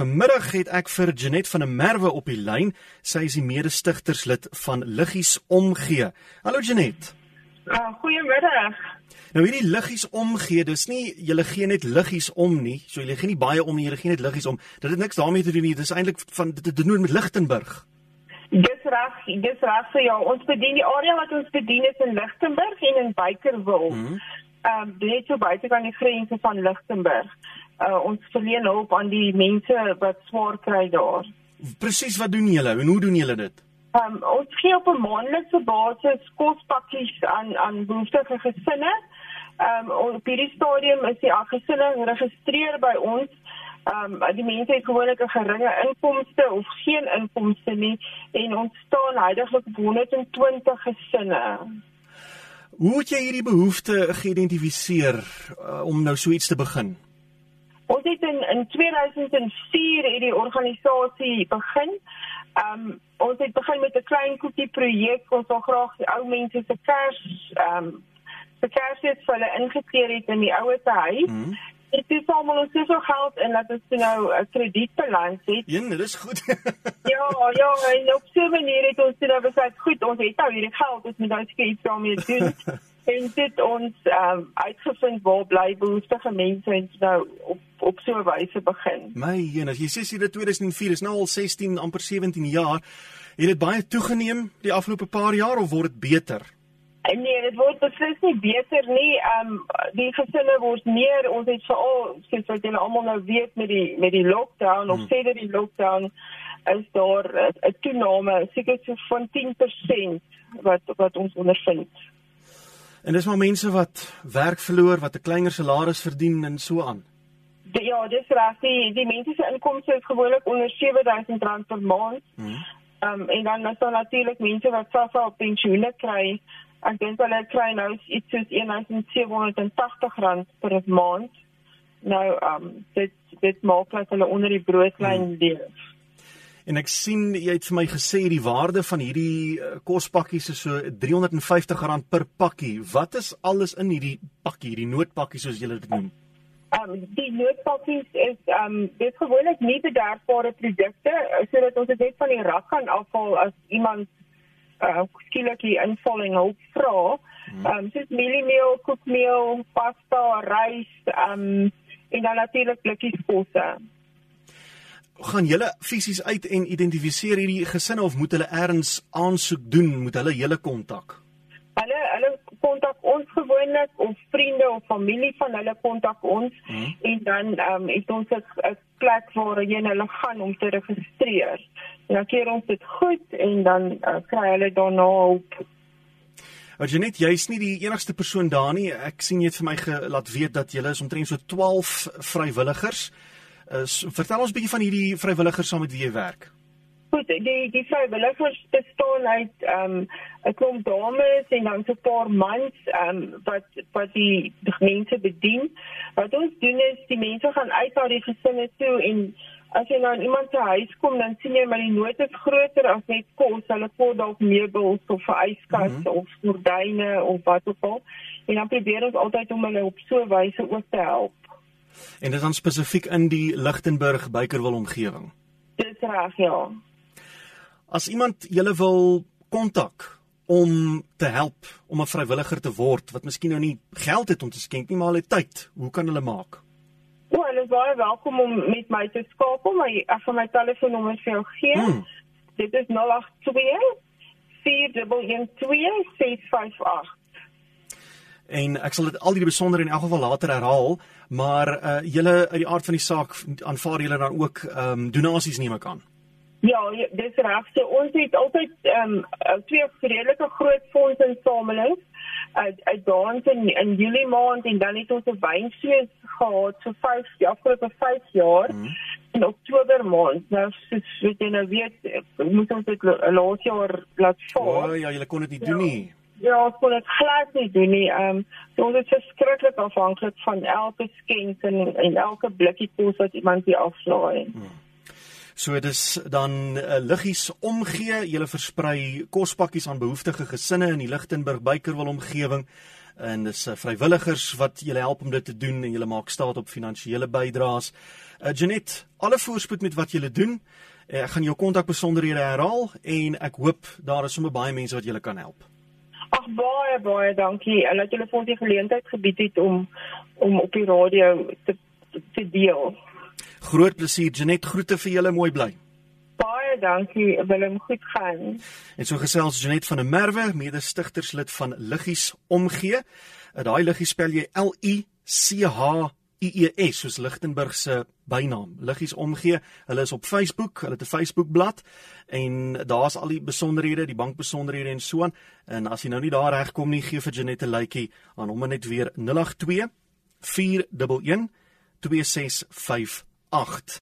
Vanmiddag het ek vir Janet van der Merwe op die lyn. Sy is die mede-stigterslid van Liggies Omgee. Hallo Janet. Uh, goeiemiddag. Nou hierdie liggies omgee, dis nie julle gee net liggies om nie. So julle gee nie baie om nie, julle gee net liggies om. Dit het niks daarmee te doen nie. Dis eintlik van dit te doen met Lichtenburg. Dis reg, dis reg vir jou. Ons bedien die area wat ons bedien is in Lichtenburg en in Bykerwil. Ehm mm um, dit is so buite kan die grense van Lichtenburg. Uh, ons verleen hulp aan die mense wat swaar kry daar. Presies wat doen julle en hoe doen julle dit? Um, ons gee op 'n maandelikse basis kospakkies aan aan behoeftige gesinne. Ehm um, op hierdie stadium is die gesinne geregistreer by ons. Ehm um, die mense het gewoonlik 'n geringe inkomste of geen inkomste nie en ons staan heidaglik op 120 gesinne. Hoe het jy hierdie behoefte geïdentifiseer uh, om nou so iets te begin? Het in in 2004 hierdie organisasie begin. Ehm um, ons het begin met 'n klein koekie projek. Ons wil graag die ou mense se kers ehm um, se kersies vir hulle ingekeer het in die ouer huis. Mm -hmm. Dit is almal ons het so geld en dat ons nou 'n kredietbalans het. Ja, dit is goed. ja, ja, en op so 'n manier het ons dit nou besluit, goed, ons het nou hierdie geld, ons moet nou iets daarmee doen. en dit ons ehm um, uitgevind waar bly behoeftige mense en nou op op so 'n wyse begin. My en as jy sê jy dit 2004 is nou al 16 amper 17 jaar, het dit baie toegeneem die afgelope paar jaar of word dit beter? Nee, dit word beslis nie beter nie. Ehm um, die gesinne word meer ons het veral soos wat julle almal nou weet met die met die lockdown hmm. of sedert die lockdown is daar 'n toename seker so van 10% wat wat ons ondervind. En dis maar mense wat werk verloor, wat 'n kleiner salaris verdien en so aan. Die, ja, dis reg. Die die mense se inkomste is gewoonlik onder R7000 per maand. Hmm. Ehm um, en dan is daar natuurlik mense wat selfs al pensioene kry. Ek dink hulle kry nou iets soos R1780 per maand. Nou ehm um, dit dit maak dat hulle onder die broodlyn hmm. leef. En ek sien jy het vir my gesê die waarde van hierdie uh, kospakkies is so R350 per pakkie. Wat is alles in hierdie pakkie, hierdie noodpakkie soos julle dit noem? Ehm um, die noodpakkies is ehm um, dit gewoonlik nie bederfbare produkte sodat ons dit net van die rak kan afhaal as iemand uh, skielik die invulling hulp vra. Hmm. Ehm um, soos mieliemeel, koekmeel, pasta, rys, ehm um, en dan natuurlik blikkies kosse gaan julle fisies uit en identifiseer hierdie gesinne of moet hulle eers aansoek doen moet hulle julle kontak hulle kontak ons gewoonlik of vriende of familie van hulle kontak ons hmm. en dan um, het ons 'n plek waar hulle gaan om te registreer en dan keer ons dit goed en dan uh, kry hulle daarna hulp Janet, jy's nie die enigste persoon daar nie. Ek sien jy het vir my gelaat weet dat julle is omtrent so 12 vrywilligers is vertel ons 'n bietjie van hierdie vrywilligers saam met wie jy werk. Goed, die die vrywilligers bestaan uit ehm um, 'n klomp dames en dan so 'n paar mans ehm um, wat wat die, die mense bedien. Wat ons doen is die mense gaan uit na die gesinne toe en as jy nou in iemand se huis kom dan sien jy maar die nood is groter as net kos. Hulle koop dalk meubels of 'n yskas mm -hmm. of gordyne of wat ook al. En dan probeer ons altyd om hulle op so 'n wyse ook te help. En dit is dan spesifiek in die Lichtenburg Bykerwil omgewing. Dis reg, ja. As iemand julle wil kontak om te help om 'n vrywilliger te word wat miskien nou nie geld het om te skenk nie, maar hulle tyd, hoe kan hulle maak? O, hulle is baie welkom om met my te skakel, maar ek gaan my telefoonnommer vir jou gee. Hmm. Dit is 082 412 658 en ek sal dit al die besonderhede in elk geval later herhaal, maar uh julle uit die aard van die saak aanvaar julle dan ook ehm um, donasies neem ek aan. Ja, ja dis reg. So ons het altyd ehm um, twee redelike groot fondse insameling uit uit dans in in Julie maand en dan het ons 'n wynfees gehad so 5 die afgelope 5 jaar. Mm. In Oktober maand, nou soos weet jy nou weet, moet ons dit laas jaar laat vaar. O oh, ja, jy kon dit nie ja. doen nie. Ja, ons kon dit glad nie doen nie. Ehm um, so ons is verskriklik afhanklik van elke skenk en, en elke blikkie kos wat iemand hier afslaai. Hmm. So dit is dan uh, liggies omgee, jy versprei kospakkies aan behoeftige gesinne in die Lichtenburg Bykerwil omgewing. en dis uh, vrywilligers wat julle help om dit te doen en julle maak staat op finansiële bydraes. Uh, Janet, alle voorspoed met wat julle doen. Uh, ek gaan jou kontakbesonderhede herhaal en ek hoop daar is sommer baie mense wat julle kan help. Ag baie baie dankie en dat julle vir ons die geleentheid gebied het om om op die radio te te deel. Groot plesier Janet, groete vir julle, mooi bly. Baie dankie, Willem, goed gaan. En so gesels Janet van der Merwe, mede-stigterslid van Liggies Omgee. Daai Liggies spel jy L I C H I E S soos Lichtenburg se bynaam. Liggies Omgee. Hulle is op Facebook, hulle het 'n Facebookblad en daar's al die besonderhede, die bankbesonderhede en so aan. En as jy nou nie daar regkom nie, gee vir Janet 'n likeie aan hom net weer 082 411 2658